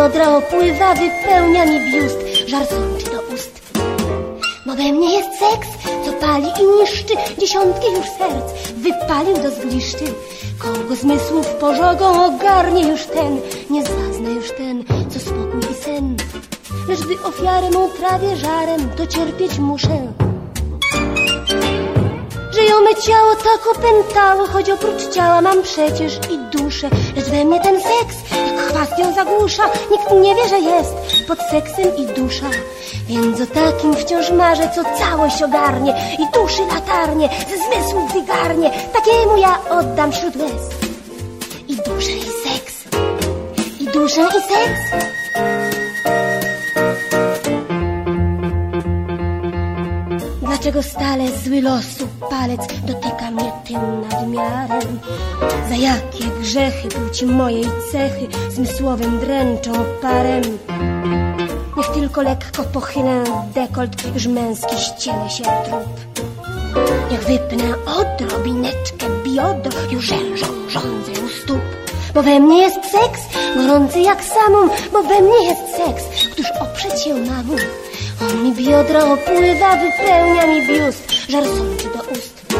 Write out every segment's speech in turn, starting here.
biodra opływa, wypełnia mi biust, żar sączy do ust. Bo we mnie jest seks, co pali i niszczy dziesiątki już serc, wypalił do zgliszczy. Kogo zmysłów pożogą ogarnie już ten, nie zazna już ten, co spokój i sen. Lecz gdy ofiarę mą trawię żarem, to cierpieć muszę. Że ją me ciało tak opętało, choć oprócz ciała mam przecież i duszę. Lecz we mnie ten seks, jak chwast ją zagłusza, nikt nie wie, że jest pod seksem i dusza. Więc o takim wciąż marzę, co całość ogarnie i duszy latarnie, ze zmysłów wygarnie. Takiemu ja oddam wśród łez. I duszę i seks, i duszę i seks. Dlaczego stale zły losu palec dotyka mnie tym nadmiarem? Za jakie grzechy płci mojej cechy zmysłowym dręczą parem? Niech tylko lekko pochylę dekolt, już męski ściele się trup. Niech wypnę odrobineczkę biodro, już rzężą rządzę u stóp. Bo we mnie jest seks, gorący jak samum, bo we mnie jest seks, któż oprzeć się mamu. On mi biodro opływa, wypełnia mi biust, żar sączy do ust.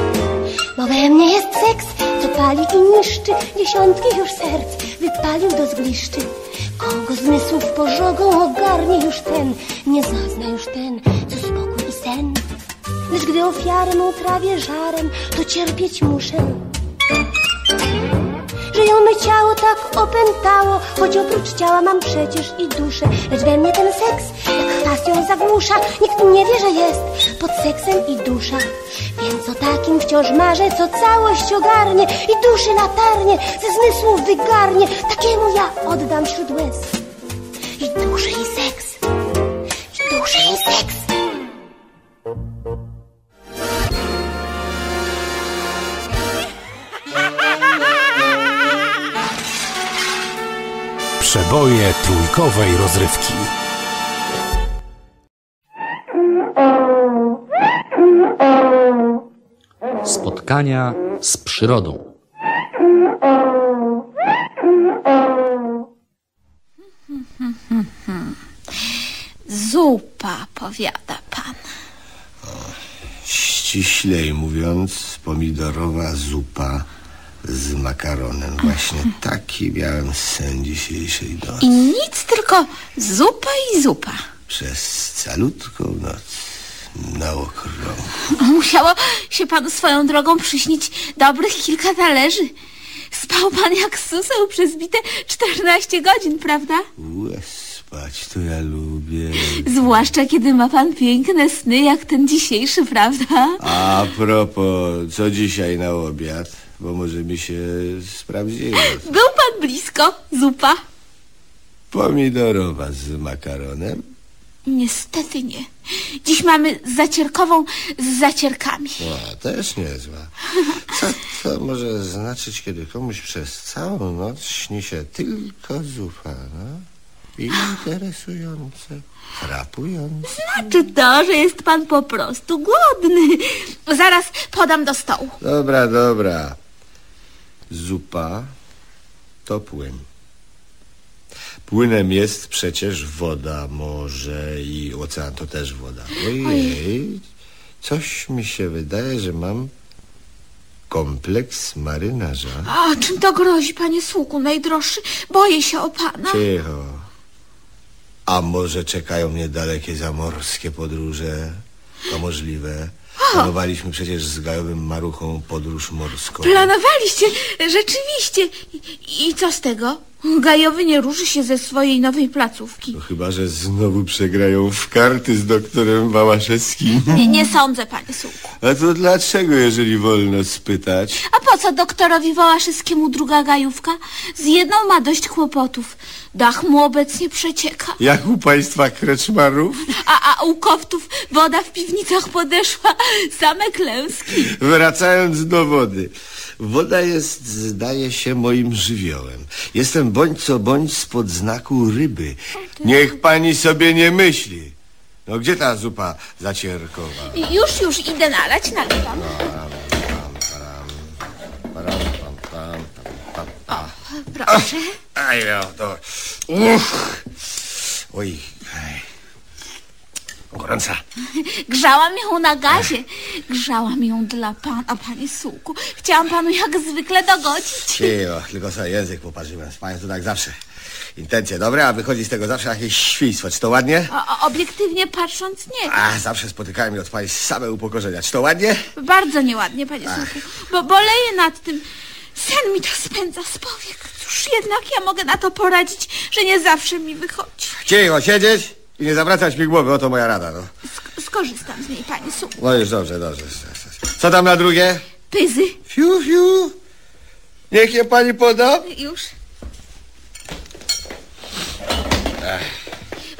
Bo we mnie jest seks, co pali i niszczy dziesiątki już serc, wypalił do zgliszczy. Kogo zmysłów pożogą ogarnie już ten, nie zazna już ten, co spokój i sen. Lecz gdy ofiarę mą trawię żarem, to cierpieć muszę. Że ją me ciało tak opętało, choć oprócz ciała mam przecież i duszę. Lecz we mnie ten seks, jak ją zagłusza, nikt nie wie, że jest pod seksem i dusza. Więc o takim wciąż marzę, co całość ogarnie i duszy latarnie, ze zmysłów wygarnie. Takiemu ja oddam wśród łez. I duszę i seks, i duszę i seks. Przeboje trójkowej rozrywki. Spotkania z przyrodą. Zupa, powiada pan. Ściślej mówiąc, pomidorowa zupa z makaronem. Właśnie taki miałem sen dzisiejszej nocy. I nic, tylko zupa i zupa. Przez calutką noc na okrąg. Musiało się panu swoją drogą przyśnić dobrych kilka talerzy. Spał pan jak suseł przez bite 14 godzin, prawda? Łe, spać to ja lubię. Zwłaszcza kiedy ma pan piękne sny jak ten dzisiejszy, prawda? A propos, co dzisiaj na obiad? Bo może mi się sprawdziło. Był pan blisko, zupa. Pomidorowa z makaronem. Niestety nie. Dziś mamy zacierkową z zacierkami. No, też niezła. Co to może znaczyć, kiedy komuś przez całą noc śni się tylko zupa, no? Interesujące, frapujące. Znaczy to, że jest pan po prostu głodny. Zaraz podam do stołu. Dobra, dobra. Zupa to płyn. Płynem jest przecież woda, morze i ocean to też woda. Ojej, coś mi się wydaje, że mam kompleks marynarza. A czym to grozi, panie sługu najdroższy? Boję się o pana. Cicho. A może czekają mnie dalekie zamorskie podróże? To możliwe. Planowaliśmy przecież z gajowym maruchą podróż morską. Planowaliście, rzeczywiście. I, I co z tego? Gajowy nie ruszy się ze swojej nowej placówki. No chyba, że znowu przegrają w karty z doktorem Wałaszewskim. Nie, nie sądzę, panie sługu. A to dlaczego, jeżeli wolno spytać? A po co doktorowi Wołaszewskiemu druga gajówka? Z jedną ma dość kłopotów. Dach mu obecnie przecieka. Jak u państwa kreczmarów? A, a u koftów woda w piwnicach podeszła. Same klęski. Wracając do wody. Woda jest, zdaje się, moim żywiołem. Jestem bądź co bądź spod znaku ryby. Niech pani sobie nie myśli. No gdzie ta zupa zacierkowa? Już, już idę nalać, nalewam. Proszę. Aj, no, to... Uch. Oj. Gorąca. Grzałam ją na gazie. Grzałam ją dla pana, panie suku. Chciałam panu jak zwykle dogodzić. Cicho, tylko sobie język poparzyłem. Z panią to tak zawsze. Intencje dobre, a wychodzi z tego zawsze jakieś świństwo. Czy to ładnie? O, obiektywnie patrząc nie. A, zawsze spotykają mnie od pani same upokorzenia. Czy to ładnie? Bardzo nieładnie, panie suku. Bo boleję nad tym. Sen mi to spędza z powiek. Cóż jednak ja mogę na to poradzić, że nie zawsze mi wychodzi. Cicho, siedzieć i nie zawracać mi głowy. Oto moja rada, no. Sk- skorzystam z niej, panie suku. No już dobrze, dobrze. Co tam na drugie? Pyzy. Fiu, fiu. Niech je pani poda. Już.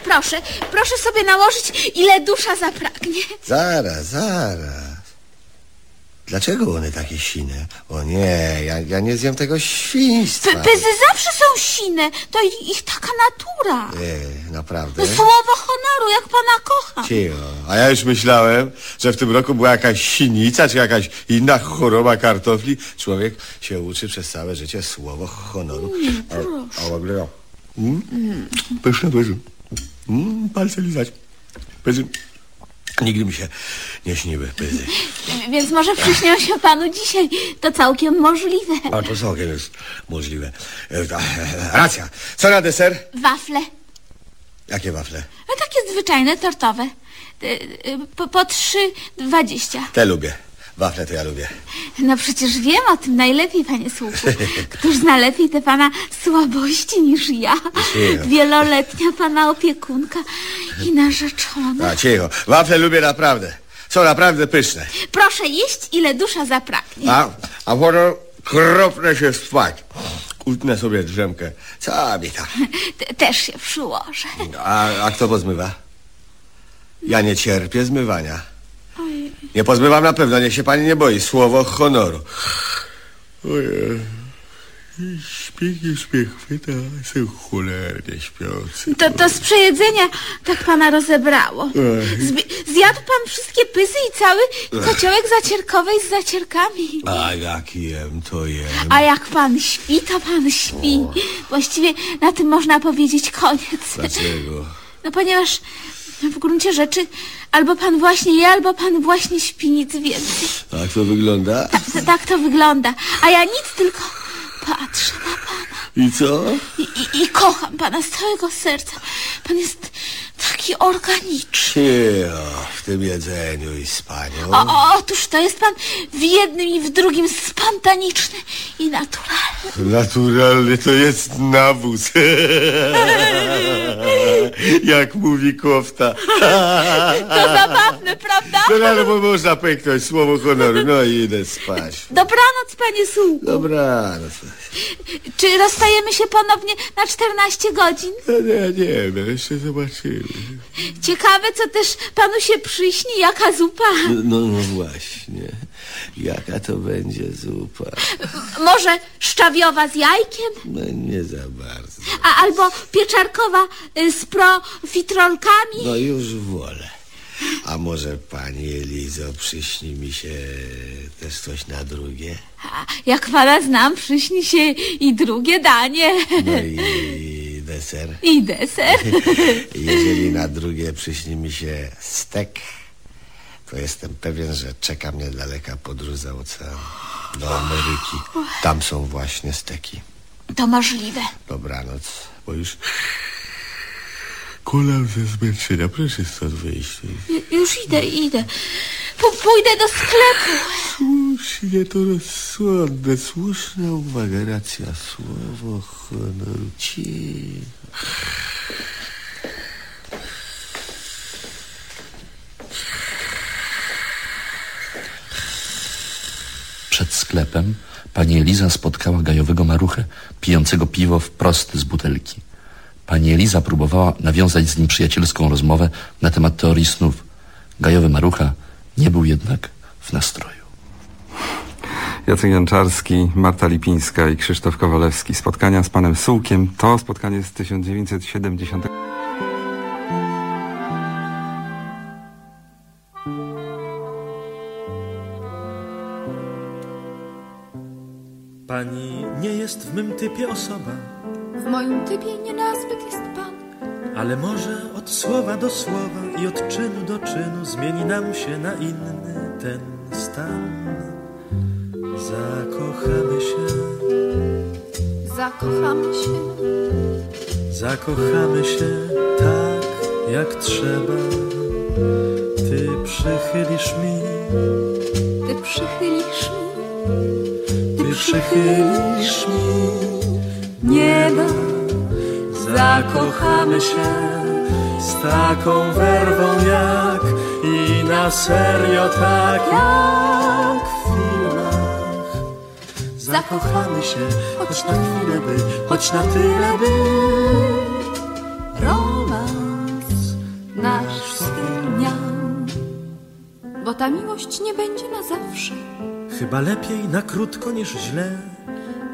Proszę, proszę sobie nałożyć, ile dusza zapragnie. Zaraz, zaraz. Dlaczego one takie sine? O nie, ja, ja nie zjem tego świństwa. P- pyzy zawsze są sine. To ich taka natura. Nie, naprawdę? No słowo honoru, jak pana kocham. Cicho. A ja już myślałem, że w tym roku była jakaś sinica, czy jakaś inna choroba kartofli. Człowiek się uczy przez całe życie słowo honoru. a, a w ogóle no. Mm? Pyszne, pyszne. Mm, palce lizać. Pyzy. Nigdy mi się nie śniły pyzy. Więc może przyśnią się panu dzisiaj. To całkiem możliwe. A to całkiem jest możliwe. E, e, Racja. Co na deser? Wafle. Jakie wafle? No takie zwyczajne, tortowe. Y, y, Po, po trzy dwadzieścia. Te lubię. Wafle to ja lubię. No przecież wiem o tym najlepiej, panie słuchu. Któż zna lepiej te pana słabości niż ja? Cicho. Wieloletnia pana opiekunka i narzeczona. A cicho. Wafle lubię naprawdę. Są naprawdę pyszne. Proszę jeść, ile dusza zapragnie. A, a potem kropnę się spać. Utnę sobie drzemkę. Co mi tam? Te- Też się przyłożę. A, a kto pozmywa? Ja nie cierpię zmywania. Nie pozmywam na pewno, niech się pani nie boi. Słowo honoru. Ojej. Śpiech, śpiech chwyta, jestem cholernie śpiący. To, to z przejedzenia tak pana rozebrało. Zbi- zjadł pan wszystkie pysy i cały kociołek zacierkowej z zacierkami. A jak jem, to jem. A jak pan śpi, to pan śpi. Właściwie na tym można powiedzieć koniec. Dlaczego? No ponieważ w gruncie rzeczy albo pan właśnie je, albo pan właśnie śpi, nic więcej. Tak to wygląda? Tak, tak to wygląda. A ja nic, tylko patrzę na pana. I co? I, i, I kocham pana z całego serca. Pan jest taki organiczny. Cicho, w tym jedzeniu i spaniu. O, o, otóż to jest pan w jednym i w drugim spontaniczny i naturalny. Naturalny to jest nawóz. Jak mówi kofta. To zabawne, prawda? No ale bo można pęknąć słowo honoru. No i idę spać. Dobranoc, panie Sułku. Dobra, no to... Czy rozstajemy się ponownie na 14 godzin? No nie, nie, no jeszcze zobaczymy. Ciekawe, co też panu się przyśni, jaka zupa. No, no właśnie. Jaka to będzie zupa? Może szczawiowa z jajkiem? No nie za bardzo. A, albo pieczarkowa y, z profiterolkami? No już wolę. A może pani Elizo przyśni mi się też coś na drugie? A, Jak pana znam, przyśni się i drugie danie. No i deser. I deser. Jeżeli na drugie przyśni mi się stek, to jestem pewien, że czeka mnie daleka podróż za ocean do Ameryki. Tam są właśnie steki. To możliwe. Dobranoc, bo już kulam ze zmęczenia. Proszę stąd wyjść. Ju- Już idę, idę. P- pójdę do sklepu. Słusznie to rozsądne, słuszna uwaga, racja, słowo honoru ci. Przed sklepem pani Eliza spotkała gajowego maruchę, pijącego piwo wprost z butelki. Pani Eliza próbowała nawiązać z nim przyjacielską rozmowę na temat teorii snów. Gajowy marucha nie był jednak w nastroju. Jacek Janczarski, Marta Lipińska i Krzysztof Kowalewski. Spotkania z panem Sułkiem to spotkanie z 1970. Pani nie jest w mym typie osoba, W moim typie nie nazbyt jest pan. ale może od słowa do słowa i od czynu do czynu zmieni nam się na inny ten stan. Zakochamy się, Zakochamy się, zakochamy się tak jak trzeba. Ty przychylisz mi, ty przychylisz mi ty przychylisz mi nieba. Zakochamy się z taką werwą jak i na serio tak jak w filmach. Zakochamy się, choć na chwilę by, choć na tyle by. Romans nasz spełniał. Bo ta miłość nie będzie na zawsze. Chyba lepiej na krótko niż źle.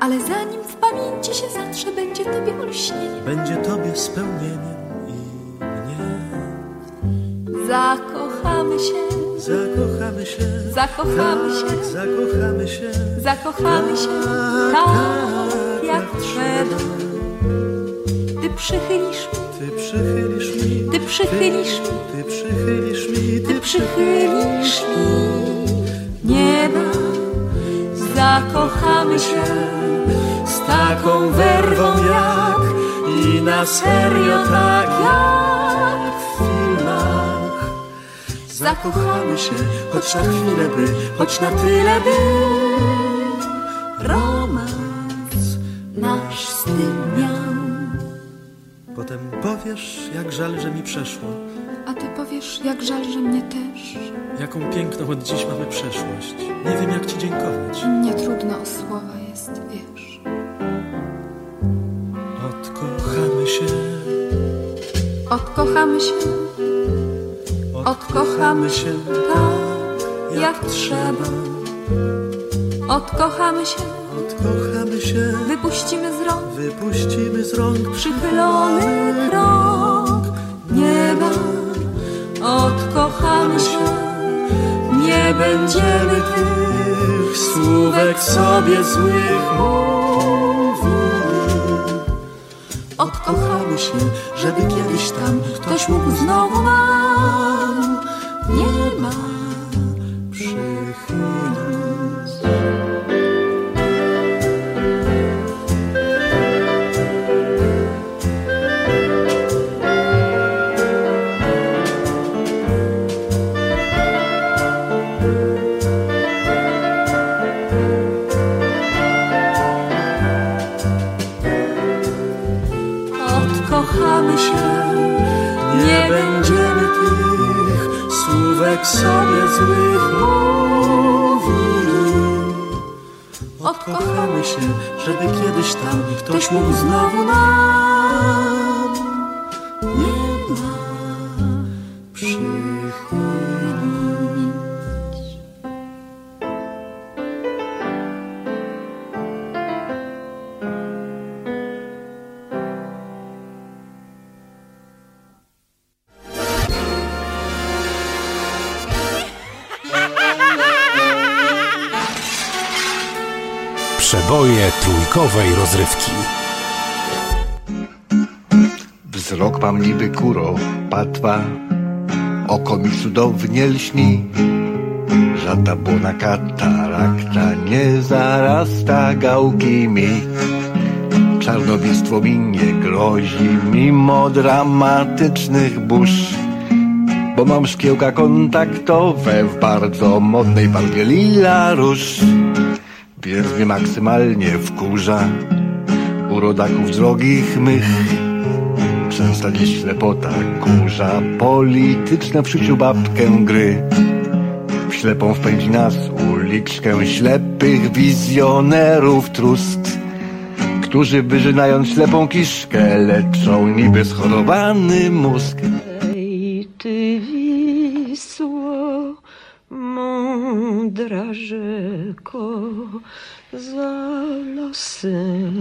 Ale zanim w pamięci się zatrze, będzie tobie olśnienie. Będzie tobie spełnieniem i mnie. Zakochamy się, Zakochamy się, zakochamy tak, się, zakochamy się. zakochamy się tak jak trzeba. Ty przychylisz mi, Ty przychylisz mi, ty przychylisz mi, ty przychylisz mi, ty przychylisz mi nieba. Zakochamy się z taką werwą jak i na serio tak jak w filmach. Zakochamy się, choć na chwilę by, choć na tyle by. romans nasz z tym miał. Potem powiesz, jak żal, że mi przeszło, powiesz, jak żal, że mnie też. jaką piękną od dziś mamy przeszłość. Nie wiem, jak ci dziękować. Nie trudno o słowa jest, wiesz. Odkochamy się, Odkochamy się odkochamy się tak, jak trzeba. Odkochamy się, Odkochamy się, wypuścimy z rąk wypuścimy z rąk przychylony nieba. Odkochamy się, Nie będziemy tych słówek sobie złych mówili. Odkochamy się, żeby kiedyś tam ktoś mógł znowu nam nie ma. Odkochamy się, żeby kiedyś tam ktoś mógł znowu nam Trójkowej rozrywki. Wzrok mam niby kuro, patwa, oko mi cudownie lśni. Żadna błona katarakta nie zarasta gałki mi. Czarnowictwo mi nie grozi mimo dramatycznych burz. Bo mam szkiełka kontaktowe w bardzo modnej barwie lila róż. Więc mnie maksymalnie wkurza u rodaków drogich mych. Przestać ślepota kurza polityczne w szyciu babkę gry. W ślepą wpędzi nas uliczkę ślepych wizjonerów trust, którzy wyżynając ślepą kiszkę leczą niby schorowany mózg. Mądra rzeko, za losem.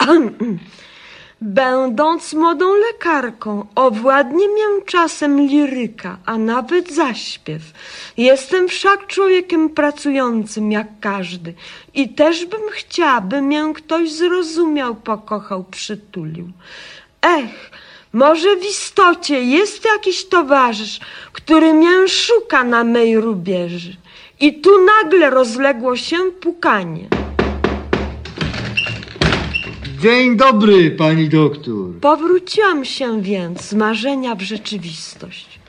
Będąc młodą lekarką, owładnie mię czasem liryka, a nawet zaśpiew. Jestem wszak człowiekiem pracującym jak każdy i też bym chciała, by mię ktoś zrozumiał, pokochał, przytulił. Ech, może w istocie jest jakiś towarzysz, który mię szuka na mej rubieży. I tu nagle rozległo się pukanie. Dzień dobry, pani doktor. Powróciłam się więc z marzenia w rzeczywistość.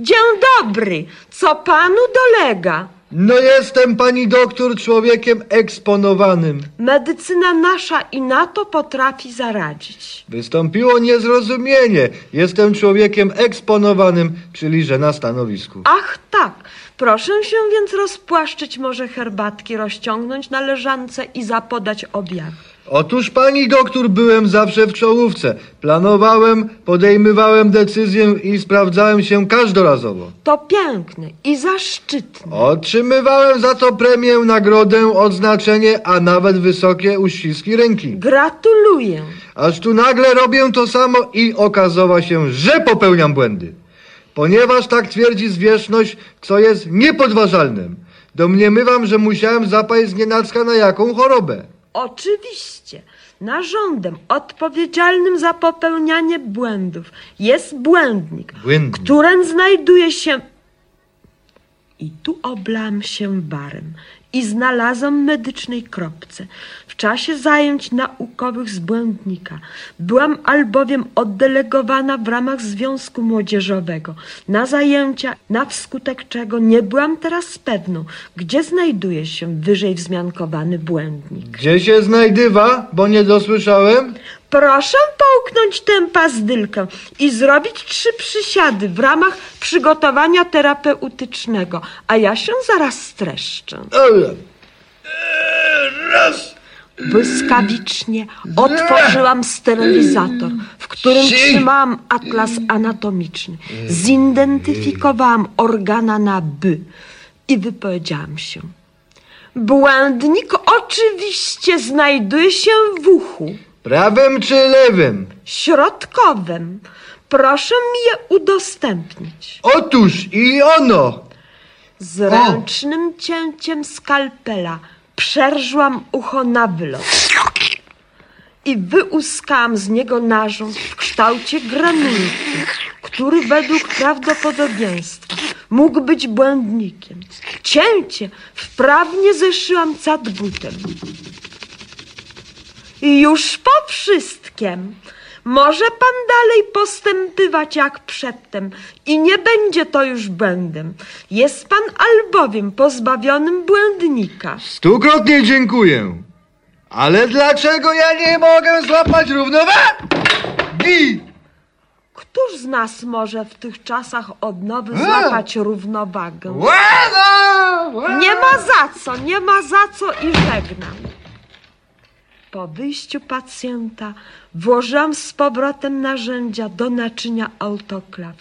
Dzień dobry, co panu dolega? No jestem pani doktor człowiekiem eksponowanym. Medycyna nasza i na to potrafi zaradzić. Wystąpiło niezrozumienie. Jestem człowiekiem eksponowanym, czyli że na stanowisku. Ach tak, proszę się więc rozpłaszczyć, może herbatki rozciągnąć na leżance i zapodać obiad. Otóż pani doktor byłem zawsze w czołówce. Planowałem, podejmowałem decyzję i sprawdzałem się każdorazowo. To piękne i zaszczytne. Otrzymywałem za to premię, nagrodę, odznaczenie, a nawet wysokie uściski ręki. Gratuluję. Aż tu nagle robię to samo i okazało się, że popełniam błędy. Ponieważ tak twierdzi zwierzchność, co jest niepodważalne. Domniemywam, że musiałem zapaść z nienacka na jaką chorobę. Oczywiście, narządem odpowiedzialnym za popełnianie błędów jest błędnik, Błędnik. którym znajduje się. I tu oblałam się barem i znalazłam medycznej kropce. W czasie zajęć naukowych z błędnika byłam albowiem oddelegowana w ramach Związku Młodzieżowego na zajęcia, na wskutek czego nie byłam teraz pewną, gdzie znajduje się wyżej wzmiankowany błędnik. Gdzie się znajdywa, bo nie dosłyszałem? Proszę połknąć tę pazdylkę i zrobić trzy przysiady w ramach przygotowania terapeutycznego, a ja się zaraz streszczę. Raz. Błyskawicznie otworzyłam sterylizator, w którym Trzy. trzymałam atlas anatomiczny. Zidentyfikowałam organa na by i wypowiedziałam się. Błędnik oczywiście znajduje się w uchu. Prawym czy lewym? Środkowym. Proszę mi je udostępnić. Otóż i ono. Z ręcznym cięciem skalpela przerżłam ucho na wylot i wyłuskałam z niego narząd w kształcie granulki, który według prawdopodobieństwa mógł być błędnikiem. Cięcie wprawnie zeszyłam cadbutem. I już po wszystkim może pan dalej postępywać jak przedtem i nie będzie to już błędem. Jest pan albowiem pozbawionym błędnika. Stukrotnie dziękuję. Ale dlaczego ja nie mogę złapać równowagi? Któż z nas może w tych czasach odnowy A! złapać równowagę? Nie ma za co, nie ma za co i żegnam. Po wyjściu pacjenta włożyłam z powrotem narzędzia do naczynia autoklaw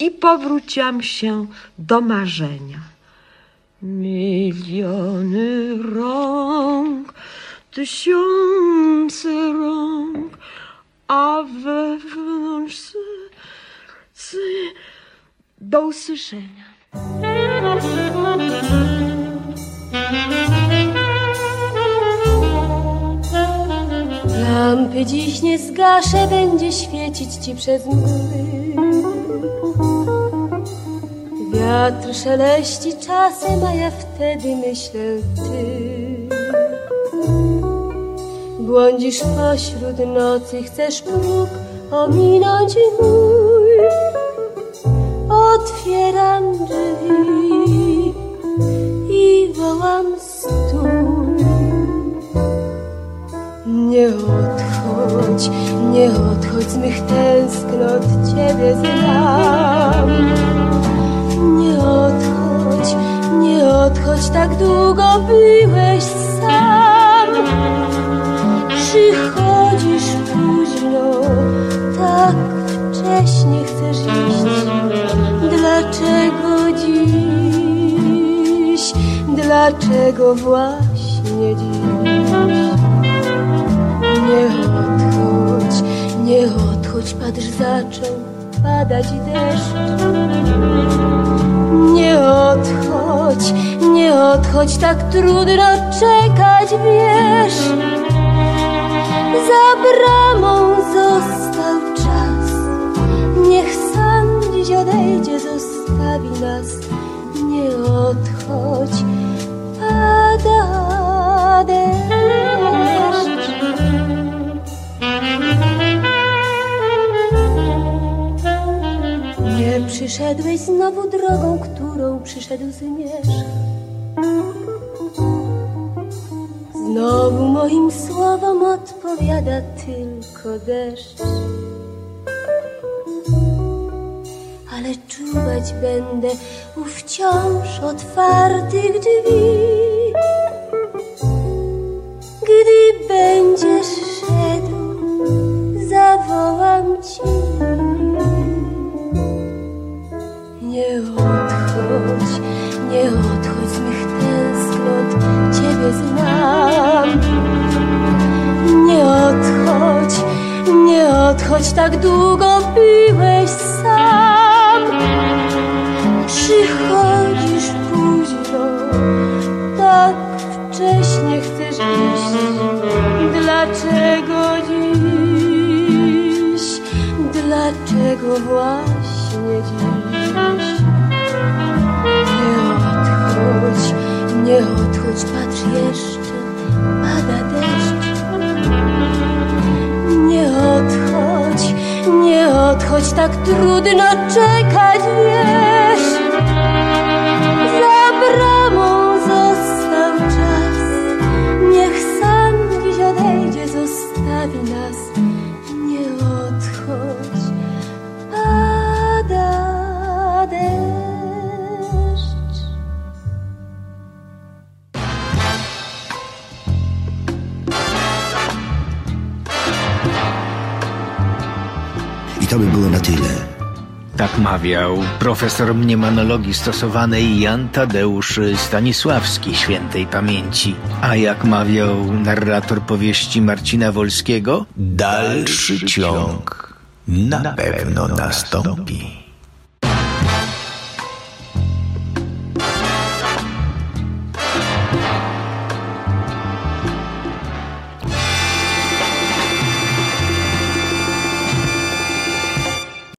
i powróciłam się do marzenia. Miliony rąk, tysiące rąk, a wewnątrz do usłyszenia. Lampy dziś nie zgaszę, będzie świecić ci przez mgły. Wiatr szeleści czasem, a ja wtedy myślę ty. Błądzisz pośród nocy, chcesz próg ominąć mój. Otwieram drzwi i wołam stój. Nie odchodź, nie odchodź z mych tęsknot, Ciebie znam. Nie odchodź, nie odchodź, tak długo byłeś sam. Przychodzisz późno, tak wcześnie chcesz iść. Dlaczego dziś, dlaczego właśnie dziś? Nie odchodź, nie odchodź, patrz, zaczął padać deszcz. Nie odchodź, nie odchodź, tak trudno czekać, wiesz. Za bramą został czas, niech sam dziś odejdzie, zostawi nas. Nie odchodź, pada deszcz. Przyszedłeś znowu drogą, którą przyszedł zmierzch. Znowu moim słowom odpowiada tylko deszcz. Ale czuwać będę u wciąż otwartych drzwi. Ciebie znam. Nie odchodź, nie odchodź, tak długo byłeś sam. Przychodzisz późno, tak wcześnie chcesz iść. Dlaczego dziś, dlaczego właśnie dziś? Nie odchodź, patrz jeszcze, pada deszcz. Nie odchodź, nie odchodź, tak trudno czekać, wiesz. Mawiał profesor mniemanologii stosowanej Jan Tadeusz Stanisławski świętej pamięci. A jak mawiał narrator powieści Marcina Wolskiego? Dalszy ciąg na pewno nastąpi.